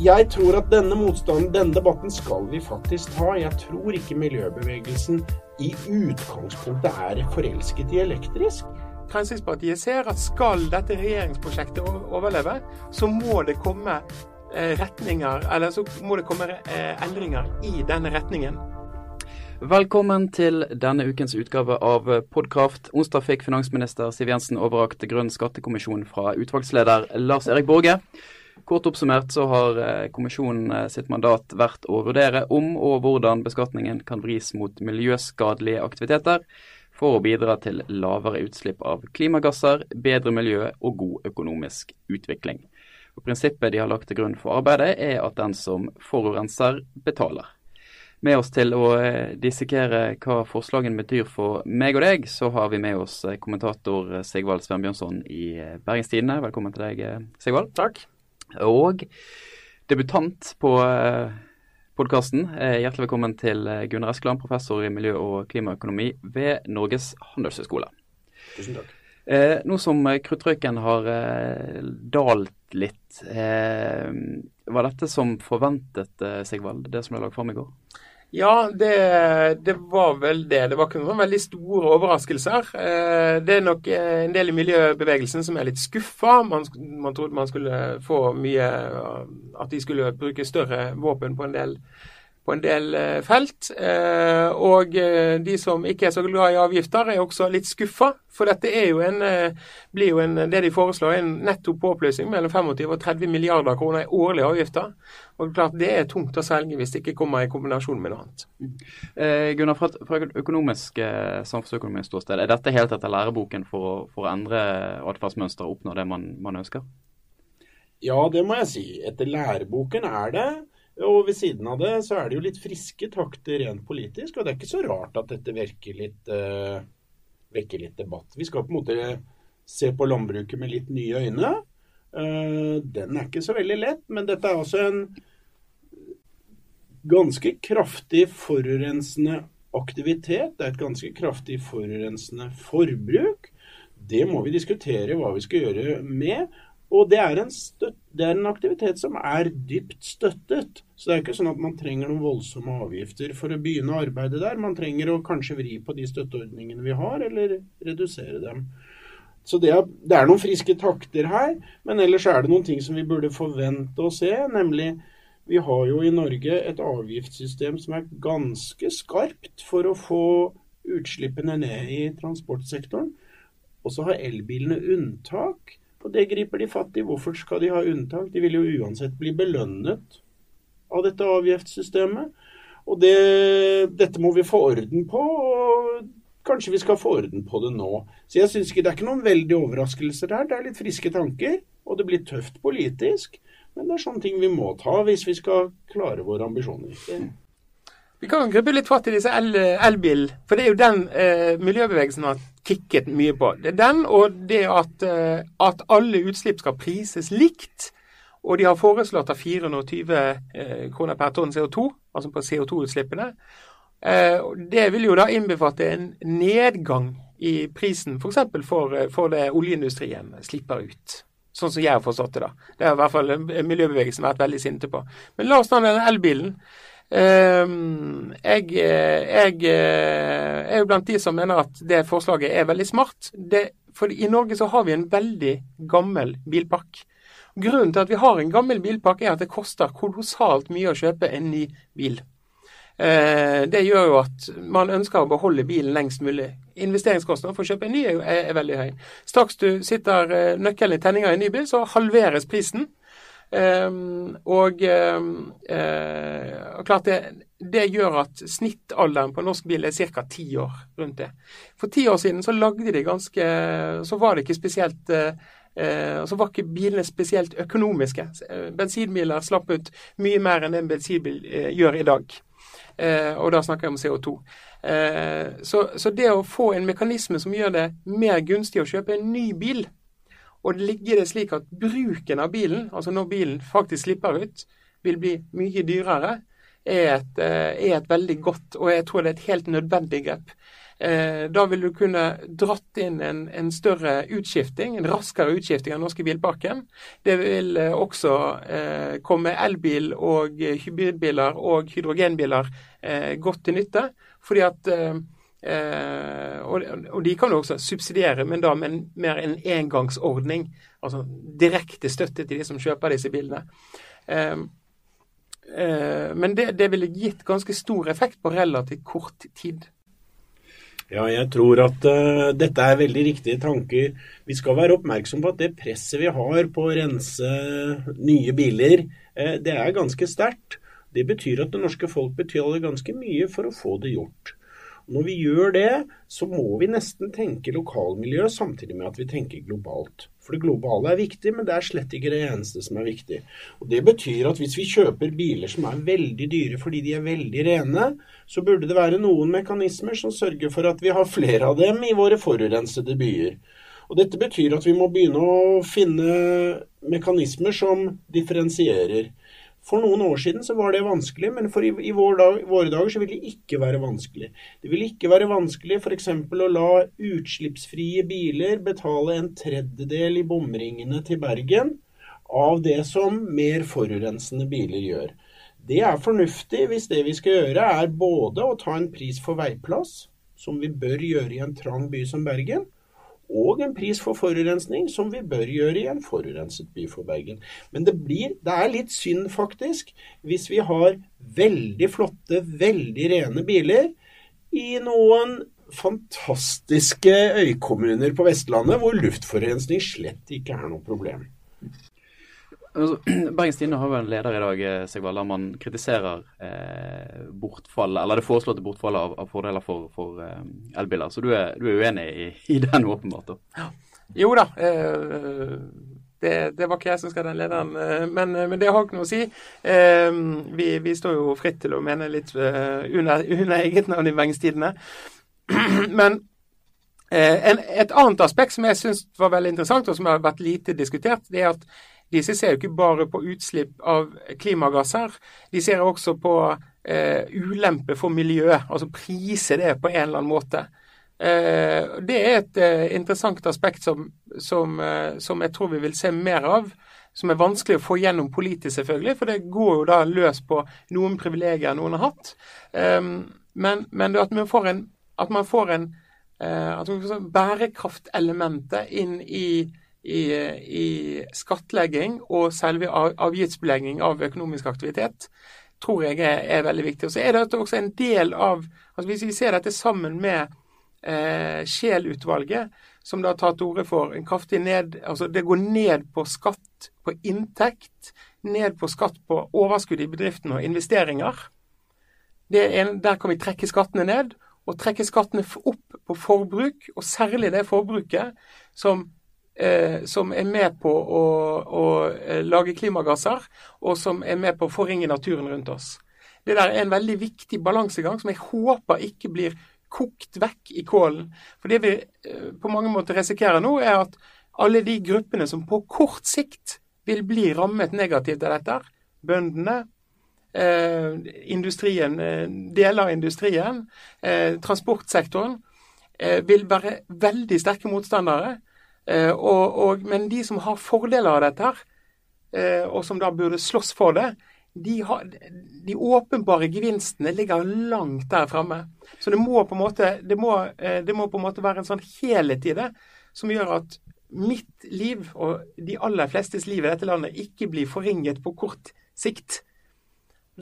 Jeg tror at denne motstanden, denne debatten, skal vi faktisk ta. Jeg tror ikke miljøbevegelsen i utgangspunktet er forelsket i elektrisk. Fremskrittspartiet ser at skal dette regjeringsprosjektet overleve, så må det komme eh, retninger, eller så må det komme eh, endringer i denne retningen. Velkommen til denne ukens utgave av Podkraft. Onsdag fikk finansminister Siv Jensen overrakt Grønn skattekommisjon fra utvalgsleder Lars Erik Borge. Kort oppsummert så har eh, kommisjonen eh, sitt mandat vært å vurdere om og hvordan beskatningen kan vris mot miljøskadelige aktiviteter for å bidra til lavere utslipp av klimagasser, bedre miljø og god økonomisk utvikling. Og Prinsippet de har lagt til grunn for arbeidet er at den som forurenser, betaler. Med oss til å eh, dissekere hva forslagene betyr for meg og deg, så har vi med oss kommentator Sigvald Svenbjørnson i Bergens Tidende. Velkommen til deg, Sigvald. Takk. Og debutant på eh, podkasten, eh, hjertelig velkommen til eh, Gunnar Eskeland, professor i miljø- og klimaøkonomi ved Norges handelshøyskole. Tusen takk. Eh, nå som kruttrøyken har eh, dalt litt, eh, var dette som forventet, Sigvald, det som ble lagt fram i går? Ja, det, det, var vel det. Det var ikke noen veldig store overraskelser. Eh, det er nok eh, en del i miljøbevegelsen som er litt skuffa. Man, man, trodde man skulle få mye At de skulle bruke større våpen på en del på en del eh, felt. Eh, og eh, de som ikke er så glad i avgifter, er også litt skuffa. For dette jo en, blir jo en, det de foreslår, en netto påplussing mellom 25 og 30 milliarder kroner i årlige avgifter. Og klart Det er tungt å selge hvis det ikke kommer i kombinasjon med noe annet. Eh, Gunnar, fra, fra økonomisk, samfunnsøkonomisk ståsted, er dette helt etter læreboken for å, for å endre atferdsmønster og oppnå det man, man ønsker? Ja, det må jeg si. Etter læreboken er det. Og ved siden av det så er det jo litt friske takter rent politisk. Og det er ikke så rart at dette vekker litt, uh, vekker litt debatt. Vi skal på en måte se på landbruket med litt nye øyne. Uh, den er ikke så veldig lett, men dette er også en ganske kraftig forurensende aktivitet. Det er et ganske kraftig forurensende forbruk. Det må vi diskutere hva vi skal gjøre med. Og det er, støtt, det er, en aktivitet som er dypt støttet. Så det er ikke sånn at man trenger noen voldsomme avgifter for å begynne arbeidet der. Man trenger å kanskje vri på de støtteordningene vi har, eller redusere dem. Så det er, det er noen friske takter her, men ellers er det noen ting som vi burde forvente å se. Nemlig vi har jo i Norge et avgiftssystem som er ganske skarpt for å få utslippene ned i transportsektoren. Og så har elbilene unntak. Og det griper de fatt i. Hvorfor skal de ha unntak? De vil jo uansett bli belønnet av dette avgiftssystemet. Og det, dette må vi få orden på. og Kanskje vi skal få orden på det nå. Så jeg synes ikke Det er ikke noen veldig overraskelser her. Det er litt friske tanker, og det blir tøft politisk. Men det er sånne ting vi må ta hvis vi skal klare våre ambisjoner. Vi kan gruppe litt fatt i disse elbil, for det er jo den eh, miljøbevegelsen har kikket mye på. Det er den og det at, eh, at, alle utslipp skal prises likt. Og de har foreslått at 420 eh, kroner per tonn CO2, altså på CO2-utslippene. Eh, det vil jo da innbefatte en nedgang i prisen f.eks. For, for, for det oljeindustrien slipper ut. Sånn som jeg har forstått det. da. Det har i hvert fall miljøbevegelsen vært veldig sinte på. Men la oss ta denne elbilen. Ehm, jeg, jeg, eh, er jo blant de som mener at det forslaget er veldig smart. Det, for i Norge så har vi en veldig gammel bilpark. Grunnen til at vi har en gammel bilpark er at det koster kolossalt mye å kjøpe en ny bil. Eh, det gjør jo at man ønsker å beholde bilen lengst mulig. Investeringskostnaden for å kjøpe en ny er, er veldig høy. Straks du sitter eh, nøkkelen i tenninga i en ny bil, så halveres prisen. Um, og, um, uh, klart det, det, gjør at snittalderen på norsk bil er ca. ti år rundt det. For ti år siden så lagde de ganske Så var det ikke spesielt uh, uh, Så var ikke bilene spesielt økonomiske. Bensinbiler slapp ut mye mer enn en bensinbil gjør i dag. og da snakker jeg om CO2. Så, så det å få en mekanisme som gjør det mer gunstig å kjøpe en ny bil, og ligger det slik at bruken av bilen, altså når bilen faktisk slipper ut, vil bli mye dyrere, er et, eh, er et veldig godt, og jeg tror det er et helt nødvendig grep. Eh, da vil du kunne dratt inn en, en, større utskifting, en raskere utskifting av den norske bilparken. Det vil eh, også eh, komme elbil og hybridbiler og hydrogenbiler eh, godt til nytte. fordi at eh, og, og, de kan jo også subsidiere, men da med mer en engangsordning. Altså direkte støtte til de som kjøper disse bilene. men det, det ville gitt ganske stor effekt på relativt kort tid. Ja, jeg tror at uh, dette er veldig riktige tanker. Vi skal være oppmerksom på at det presset vi har på å rense nye biler, uh, det er ganske sterkt. Det betyr at det norske folk betaler ganske mye for å få det gjort. Når vi gjør det, så må vi nesten tenke lokalmiljø samtidig med at vi tenker globalt. For det globale er viktig, men det er slett ikke det eneste som er viktig. Og Det betyr at hvis vi kjøper biler som er veldig dyre fordi de er veldig rene, så burde det være noen mekanismer som sørger for at vi har flere av dem i våre forurensede byer. Og Dette betyr at vi må begynne å finne mekanismer som differensierer. For noen år siden så var det vanskelig, men i, i vår dag, våre dager så vil det ikke være vanskelig. Det vil ikke være vanskelig f.eks. å la utslippsfrie biler betale en tredjedel i bomringene til Bergen av det som mer forurensende biler gjør. Det er fornuftig hvis det vi skal gjøre er både å ta en pris for veiplass, som vi bør gjøre i en trang by som Bergen, og en pris for forurensning, som vi bør gjøre i en forurenset by for Bergen. Men det, blir, det er litt synd, faktisk, hvis vi har veldig flotte, veldig rene biler i noen fantastiske øykommuner på Vestlandet, hvor luftforurensning slett ikke er noe problem. Altså, Bergens Tidende har jo en leder i dag eh, Sigvald, der man kritiserer eh, bortfall, eller det foreslåtte bortfallet av, av fordeler for, for eh, elbiler. Så du er, du er uenig i, i, den, åpenbart? da? Jo da. Eh, det, det, var ikke jeg som skal den lederen, eh, men, men, det har ikke noe å si. Eh, vi, vi, står jo fritt til å mene litt under, under eget navn i Bergens Tidende. Men en, et annet aspekt som jeg syns var veldig interessant, og som har vært lite diskutert, det er at disse ser jo ikke bare på utslipp av klimagasser, de ser også på eh, ulempe for miljøet. Altså prise det på en eller annen måte. Eh, det er et eh, interessant aspekt som, som, eh, som, jeg tror vi vil se mer av. Som er vanskelig å få gjennom politisk, selvfølgelig, for det går jo da løs på noen privilegier noen har hatt. Ehm, men, men at man får en, at man får en eh, at bærekraftelementet inn i i, i skattlegging og selve avgiftsbelegging av økonomisk aktivitet tror jeg er, er, veldig viktig. Og så er dette også en del av altså Hvis vi ser dette sammen med eh, Scheel-utvalget, som da tatt til orde for en kraftig ned altså Det går ned på skatt på inntekt, ned på skatt på overskudd i bedriften og investeringer. En, der kan vi trekke skattene ned, og trekke skattene opp på forbruk, og særlig det forbruket som eh, som er med på å, å, eh, lage klimagasser, og som er med på å forringe naturen rundt oss. Det der er en veldig viktig balansegang som jeg håper ikke blir kokt vekk i kålen. For det vi eh, på mange måter risikerer nå, er at alle de gruppene som på kort sikt vil bli rammet negativt av dette, bøndene, eh, industrien, eh, deler av industrien, eh, transportsektoren, vil være veldig sterke motstandere. Eh, og, og, men de som har fordeler av dette, her, eh, og som da burde slåss for det, de, har, de åpenbare gevinstene ligger langt der fremme. Så det må, på en måte, det må, eh, det må på en måte være en sånn helhet i det som gjør at mitt liv og de aller flestes liv i dette landet ikke blir forringet på kort sikt.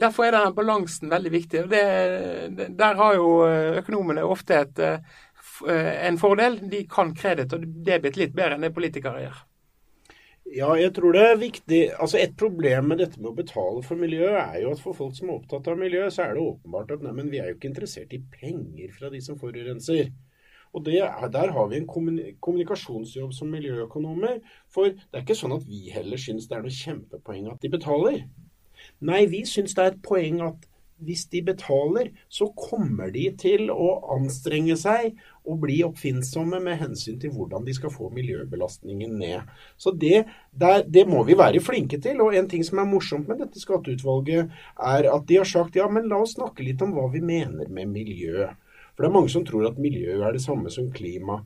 Derfor er denne balansen veldig viktig. det, Der har jo økonomene ofte et en fordel. De kan kreditt og debit litt bedre enn det politikere gjør. Ja, jeg tror det er viktig. Altså Et problem med dette med å betale for miljøet, er jo at for folk som er opptatt av miljø, så er det åpenbart at nei, men vi er jo ikke interessert i penger fra de som forurenser. Og det, Der har vi en kommunikasjonsjobb som miljøøkonomer. For det er ikke sånn at vi heller syns det er noe kjempepoeng at de betaler. Nei, vi syns det er et poeng at hvis de betaler, så kommer de til å anstrenge seg og bli oppfinnsomme med hensyn til hvordan de skal få miljøbelastningen ned. Så det, der, det, må vi være flinke til. Og en ting som er morsomt med dette skatteutvalget, er at de har sagt ja, men la oss snakke litt om hva vi mener med miljø. For det er mange som tror at miljø er det samme som klima.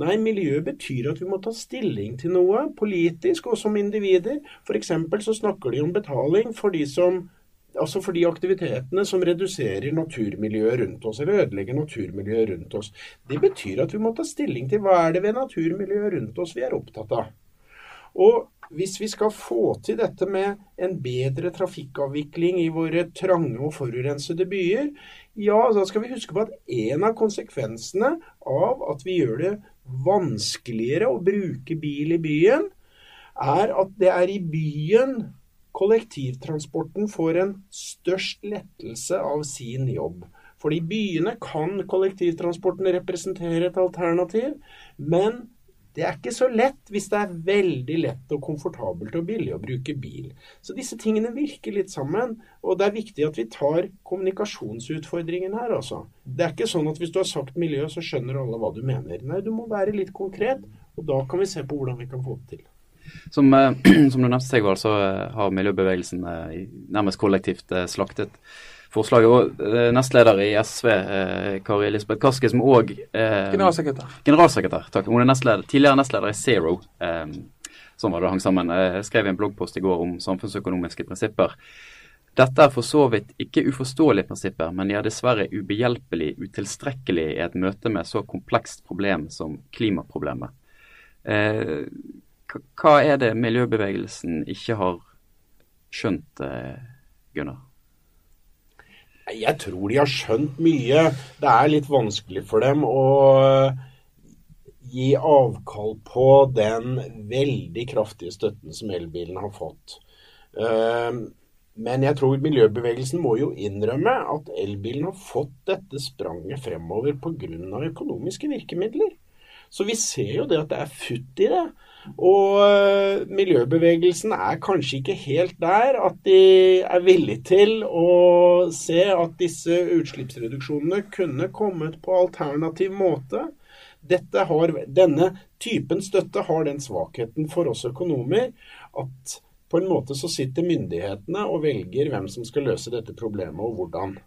Nei, miljø betyr at vi må ta stilling til noe politisk og som individer. F.eks. så snakker de om betaling for de som Altså for de aktivitetene som reduserer naturmiljøet rundt oss, eller ødelegger naturmiljøet rundt oss. Det betyr at vi må ta stilling til hva er det ved naturmiljøet rundt oss vi er opptatt av. Og hvis vi skal få til dette med en bedre trafikkavvikling i våre trange og forurensede byer, ja, da skal vi huske på at en av konsekvensene av at vi gjør det vanskeligere å bruke bil i byen, er at det er i byen kollektivtransporten får en størst lettelse av sin jobb. For i byene kan kollektivtransporten representere et alternativ, men det er ikke så lett hvis det er veldig lett og komfortabelt og billig å bruke bil. Så disse tingene virker litt sammen, og det er viktig at vi tar kommunikasjonsutfordringen her, altså. Det er ikke sånn at hvis du har sagt miljø, så skjønner alle hva du mener. Nei, du må være litt konkret, og da kan vi se på hvordan vi kan få det til. Som, eh, som du nevnte, Segvald, så eh, har miljøbevegelsen eh, nærmest kollektivt slaktet forslaget. Og nestleder i SV, Kari Elisabeth Kaski, som òg Generalsekretær. Generalsekretær, takk. Hun er nestleder, tidligere nestleder i Zero. Sånn var det hang sammen. Jeg skrev en bloggpost i går om samfunnsøkonomiske prinsipper. Dette er for så vidt ikke uforståelige prinsipper, men de er dessverre ubehjelpelig utilstrekkelig i et møte med så komplekst problem som klimaproblemet. Eh, hva er det miljøbevegelsen ikke har skjønt, eh, Gunnar? Jeg tror de har skjønt mye. Det er litt vanskelig for dem å gi avkall på den veldig kraftige støtten som elbilene har fått. Ehm, men jeg tror miljøbevegelsen må jo innrømme at elbilen har fått dette spranget fremover pga. økonomiske virkemidler. Så vi ser jo det at det er futt i det. Og eh, miljøbevegelsen er kanskje ikke helt der at de er villig til å se at disse utslippsreduksjonene kunne kommet på alternativ måte. Har, denne typen støtte har den svakheten for oss økonomer at på en måte så sitter myndighetene og velger hvem som skal løse dette problemet og hvordan.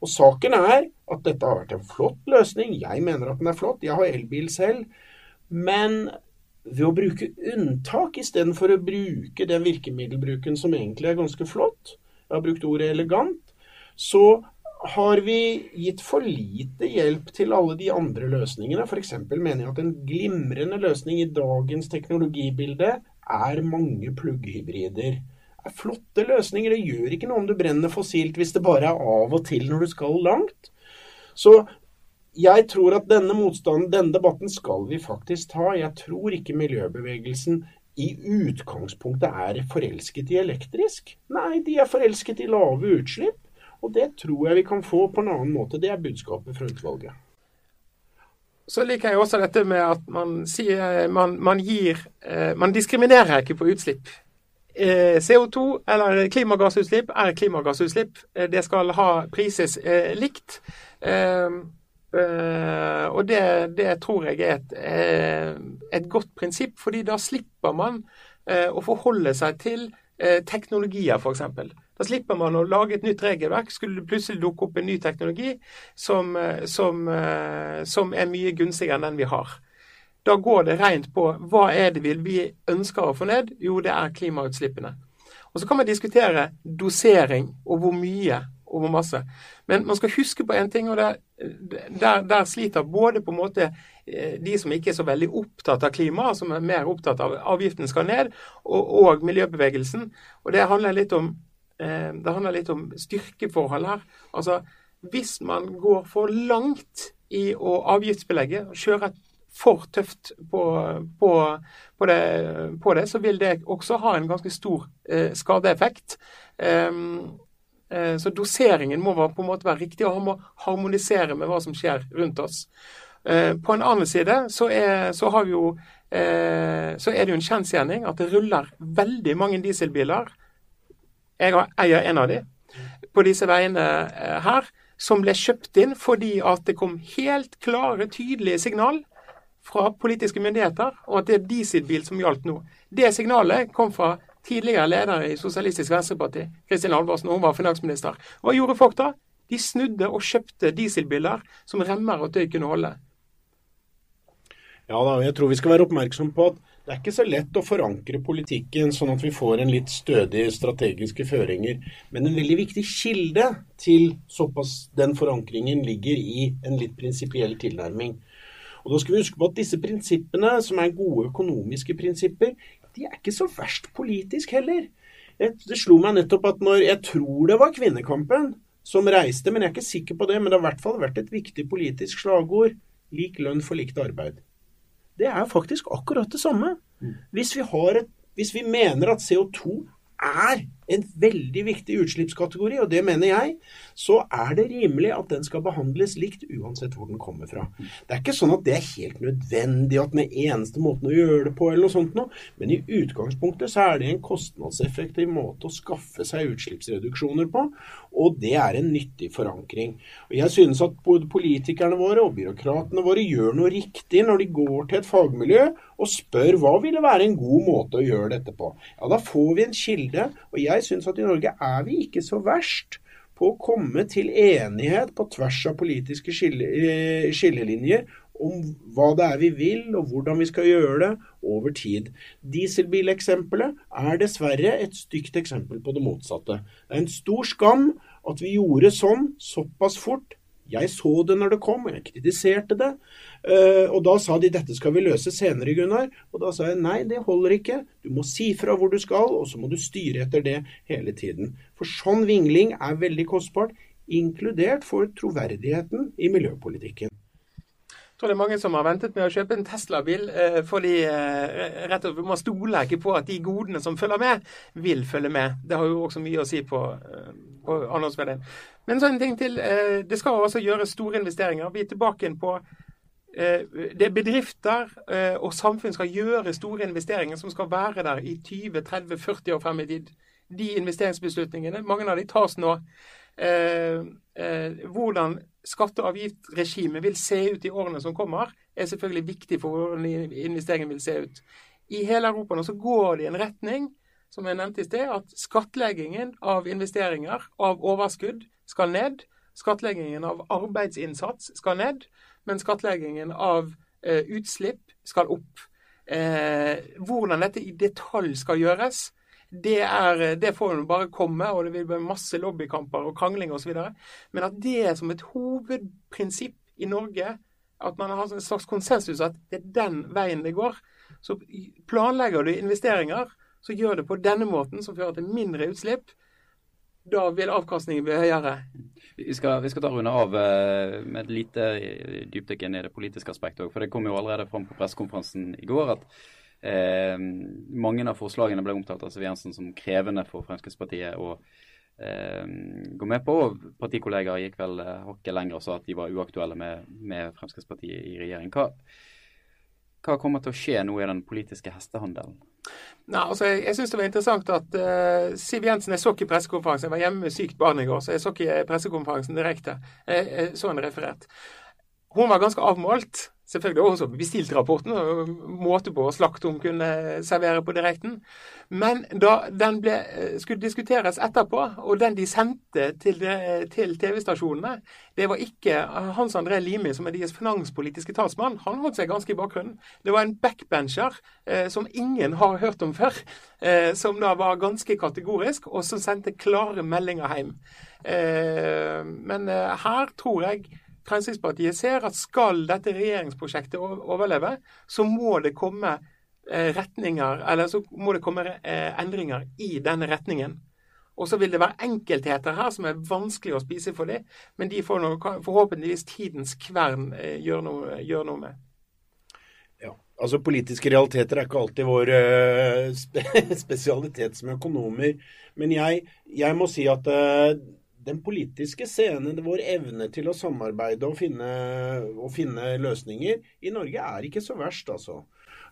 Og Saken er at dette har vært en flott løsning. Jeg mener at den er flott. Jeg har elbil selv. Men ved å bruke unntak istedenfor å bruke den virkemiddelbruken som egentlig er ganske flott, jeg har brukt ordet elegant, så har vi gitt for lite hjelp til alle de andre løsningene. F.eks. mener jeg at en glimrende løsning i dagens teknologibilde er mange plugghybrider. Det er flotte løsninger. Det gjør ikke noe om du brenner fossilt hvis det bare er av og til når du skal langt. Så jeg tror at denne motstanden, denne debatten skal vi faktisk ta. Jeg tror ikke miljøbevegelsen i utgangspunktet er forelsket i elektrisk. Nei, de er forelsket i lave utslipp. Og det tror jeg vi kan få på en annen måte. Det er budskapet fra utvalget. Så liker jeg også dette med at man sier man, man gir eh, Man diskriminerer ikke på utslipp. Eh, CO2 eller klimagassutslipp er klimagassutslipp. Eh, det skal ha prises likt. Uh, og det, det, tror jeg er et, et, godt prinsipp, fordi da slipper man å forholde seg til teknologier, f.eks. Da slipper man å lage et nytt regelverk. Skulle det plutselig dukke opp en ny teknologi som, som, som er mye gunstigere enn den vi har. Da går det rent på hva er det vi ønsker å få ned? Jo, det er klimautslippene. Og Så kan man diskutere dosering og hvor mye og hvor masse. Men man skal huske på en ting, og der, der, der, sliter både på en måte eh, de som ikke er så veldig opptatt av klima, som er mer opptatt av avgiften skal ned, og, og miljøbevegelsen. Og det handler litt om, eh, det handler litt om styrkeforhold her. Altså, hvis man går for langt i å avgiftsbelegge, kjøre for tøft på, på, på, det, på, det, så vil det også ha en ganske stor eh, skadeeffekt. Um, Eh, så doseringen må på en måte være riktig og må harmonisere med hva som skjer rundt oss. Eh, på en annen side så er, så jo, eh, så er det jo en kjensgjerning at det ruller veldig mange dieselbiler. Jeg eier en av de på disse veiene her, som ble kjøpt inn fordi at det kom helt klare, tydelige signal fra politiske myndigheter, og at det er dieselbil som gjaldt nå. Det signalet kom fra tidligere leder i Sosialistisk Venstreparti, Kristin Halvorsen, hun var finansminister. Hva gjorde folk da? De snudde og kjøpte dieselbiler som remmer og tøy kunne holde. Ja da, jeg tror vi skal være oppmerksom på at det er ikke så lett å forankre politikken sånn at vi får en litt stødig strategiske føringer. Men en veldig viktig kilde til såpass den forankringen ligger i en litt prinsipiell tilnærming. Og da skal vi huske på at disse prinsippene, som er gode økonomiske prinsipper, de er ikke så verst politisk heller. Det slo meg nettopp at når Jeg tror det var kvinnekampen som reiste, men jeg er ikke sikker på det. Men det har i hvert fall vært et viktig politisk slagord. Lik lønn for likt arbeid. Det er faktisk akkurat det samme. Hvis vi, et, hvis vi mener at CO2 er en veldig viktig utslippskategori, og det mener jeg, så er det rimelig at den skal behandles likt uansett hvor den kommer fra. Det er ikke sånn at det er helt nødvendig at den eneste måten å gjøre det på, eller noe sånt noe, men i utgangspunktet så er det en kostnadseffektiv måte å skaffe seg utslippsreduksjoner på, og det er en nyttig forankring. Og Jeg synes at både politikerne våre og byråkratene våre gjør noe riktig når de går til et fagmiljø og spør hva ville være en god måte å gjøre dette på. Ja, Da får vi en kilde. og jeg synes at i Norge er vi ikke så verst på å komme til enighet på tvers av politiske eh, skillelinjer om hva det er vi vil, og hvordan vi skal gjøre det over tid. Dieselbileksempelet er dessverre et stygt eksempel på det motsatte. Det er en stor skam at vi gjorde sånn såpass fort jeg så det når det kom, og jeg kritiserte det. Eh, og da sa de dette skal vi løse senere, Gunnar. Og da sa jeg nei, det holder ikke. Du må si fra hvor du skal, og så må du styre etter det hele tiden. For sånn vingling er veldig kostbart, inkludert for troverdigheten i miljøpolitikken. Tror det er mange som har ventet med å kjøpe en Tesla-bil eh, fordi eh, rett og slett man stoler ikke på at de godene som følger med, vil følge med. Det har jo også mye å si på, på annonsverdien. Men så en ting til. Eh, det skal altså gjøres store investeringer. Vi er tilbake på eh, det er bedrifter eh, og samfunn skal gjøre store investeringer som skal være der i 20-30-40 år frem i tid. De investeringsbeslutningene, mange av de tas nå. Hvordan skatte- og avgiftsregimet vil se ut i årene som kommer, er selvfølgelig viktig for hvordan investeringen vil se ut. I hele Europa nå så går det i en retning som jeg nevnte i sted, at skattleggingen av investeringer, av overskudd, skal ned. Skattleggingen av arbeidsinnsats skal ned, men skattleggingen av eh, utslipp skal opp. Eh, hvordan dette i detalj skal gjøres, det, er, det får jo bare komme, og det vil bli masse lobbykamper og krangling osv. Men at det er som et hovedprinsipp i Norge, at man har en slags konsensus at det er den veien det går. Så planlegger du investeringer, så gjør det på denne måten, som fører til mindre utslipp da vil avkastningen bli høyere. Vi skal, vi skal ta runde av eh, med et lite dypdykk inn i det politiske aspektet òg. For det kom jo allerede fram på pressekonferansen i går at eh, mange av forslagene ble omtalt av Siv Jensen som krevende for Fremskrittspartiet å eh, gå med på. og Partikollegaer gikk vel eh, hakket lenger og sa at de var uaktuelle med, med Fremskrittspartiet i regjering. Hva, hva kommer til å skje nå i den politiske hestehandelen? Nei, altså Jeg, jeg syns det var interessant at uh, Siv Jensen Jeg så ikke pressekonferansen. Jeg var hjemme med sykt barn i går, så jeg så ikke pressekonferansen direkte. Jeg, jeg så en referert. Hun var ganske avmålt. Selvfølgelig også bestilt rapporten, måte på slakt hun kunne servere på direkten. Men da den ble, eh, skulle diskuteres etterpå, og den de sendte til, til TV-stasjonene, det var ikke Hans André Limi, som er deres finanspolitiske talsmann. Han holdt seg ganske i bakgrunnen. Det var en backbencher eh, som ingen har hørt om før, eh, som da var ganske kategorisk, og som sendte klare meldinger hjem. Eh, men eh, her tror jeg Fremskrittspartiet ser at skal dette regjeringsprosjektet overleve, så må det komme eh, retninger, eller så må det komme eh, endringer i denne retningen. Og så vil det være enkeltheter her som er vanskelig å spise for dem, men de får noe, forhåpentligvis tidens kvern gjør gjøre noe, gjør noe med. Ja, altså Politiske realiteter er ikke alltid vår spesialitet som økonomer. Men jeg, jeg må si at den politiske scenen, vår evne til å samarbeide og finne, og finne, løsninger i Norge er ikke så verst, altså.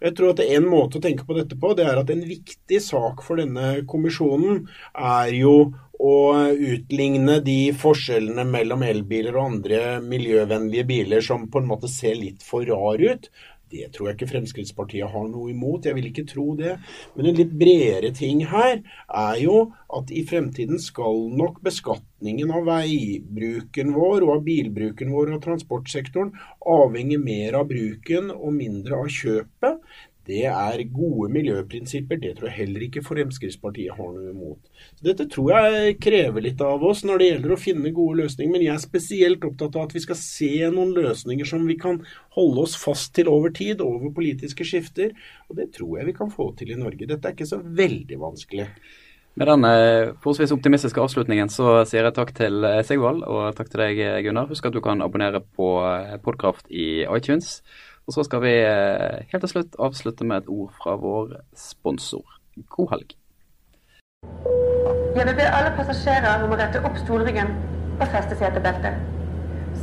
Jeg tror at En måte å tenke på dette på, det er at en viktig sak for denne kommisjonen er jo å utligne de forskjellene mellom elbiler og andre miljøvennlige biler som på en måte ser litt for rar ut Det tror jeg ikke Fremskrittspartiet har noe imot, jeg vil ikke tro det. Men en litt bredere ting her er jo at i fremtiden skal nok beskatningen av veibruken vår og av bilbruken vår og transportsektoren avhenge mer av bruken og mindre av kjøpet. Det er gode miljøprinsipper. Det tror jeg heller ikke Fremskrittspartiet har noe imot. Så dette tror jeg krever litt av oss når det gjelder å finne gode løsninger. Men jeg er spesielt opptatt av at vi skal se noen løsninger som vi kan holde oss fast til over tid, over politiske skifter. Og det tror jeg vi kan få til i Norge. Dette er ikke så veldig vanskelig. Med den forholdsvis optimistiske avslutningen så sier jeg takk til Sigvald og takk til deg, Gunnar. Husk at du kan abonnere på Podkraft i iTunes. Og så skal vi eh, helt til slutt avslutte med et ord fra vår sponsor. God helg. Jeg vil be alle passasjerer om å rette opp stolryggen og feste setebeltet.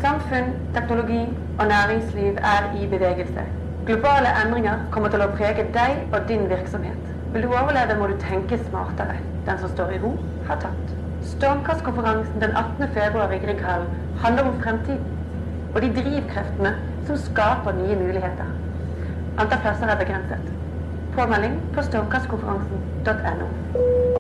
Samfunn, teknologi og næringsliv er i bevegelse. Globale endringer kommer til å prege deg og din virksomhet. Vil du overleve, må du tenke smartere. Den som står i ro, har tatt. Stormkastkonferansen den 18. februar i Grieghallen handler om fremtiden og de drivkreftene som skaper nye muligheter. Antall plasser er begrenset. Påmelding på stormkastkonferansen.no.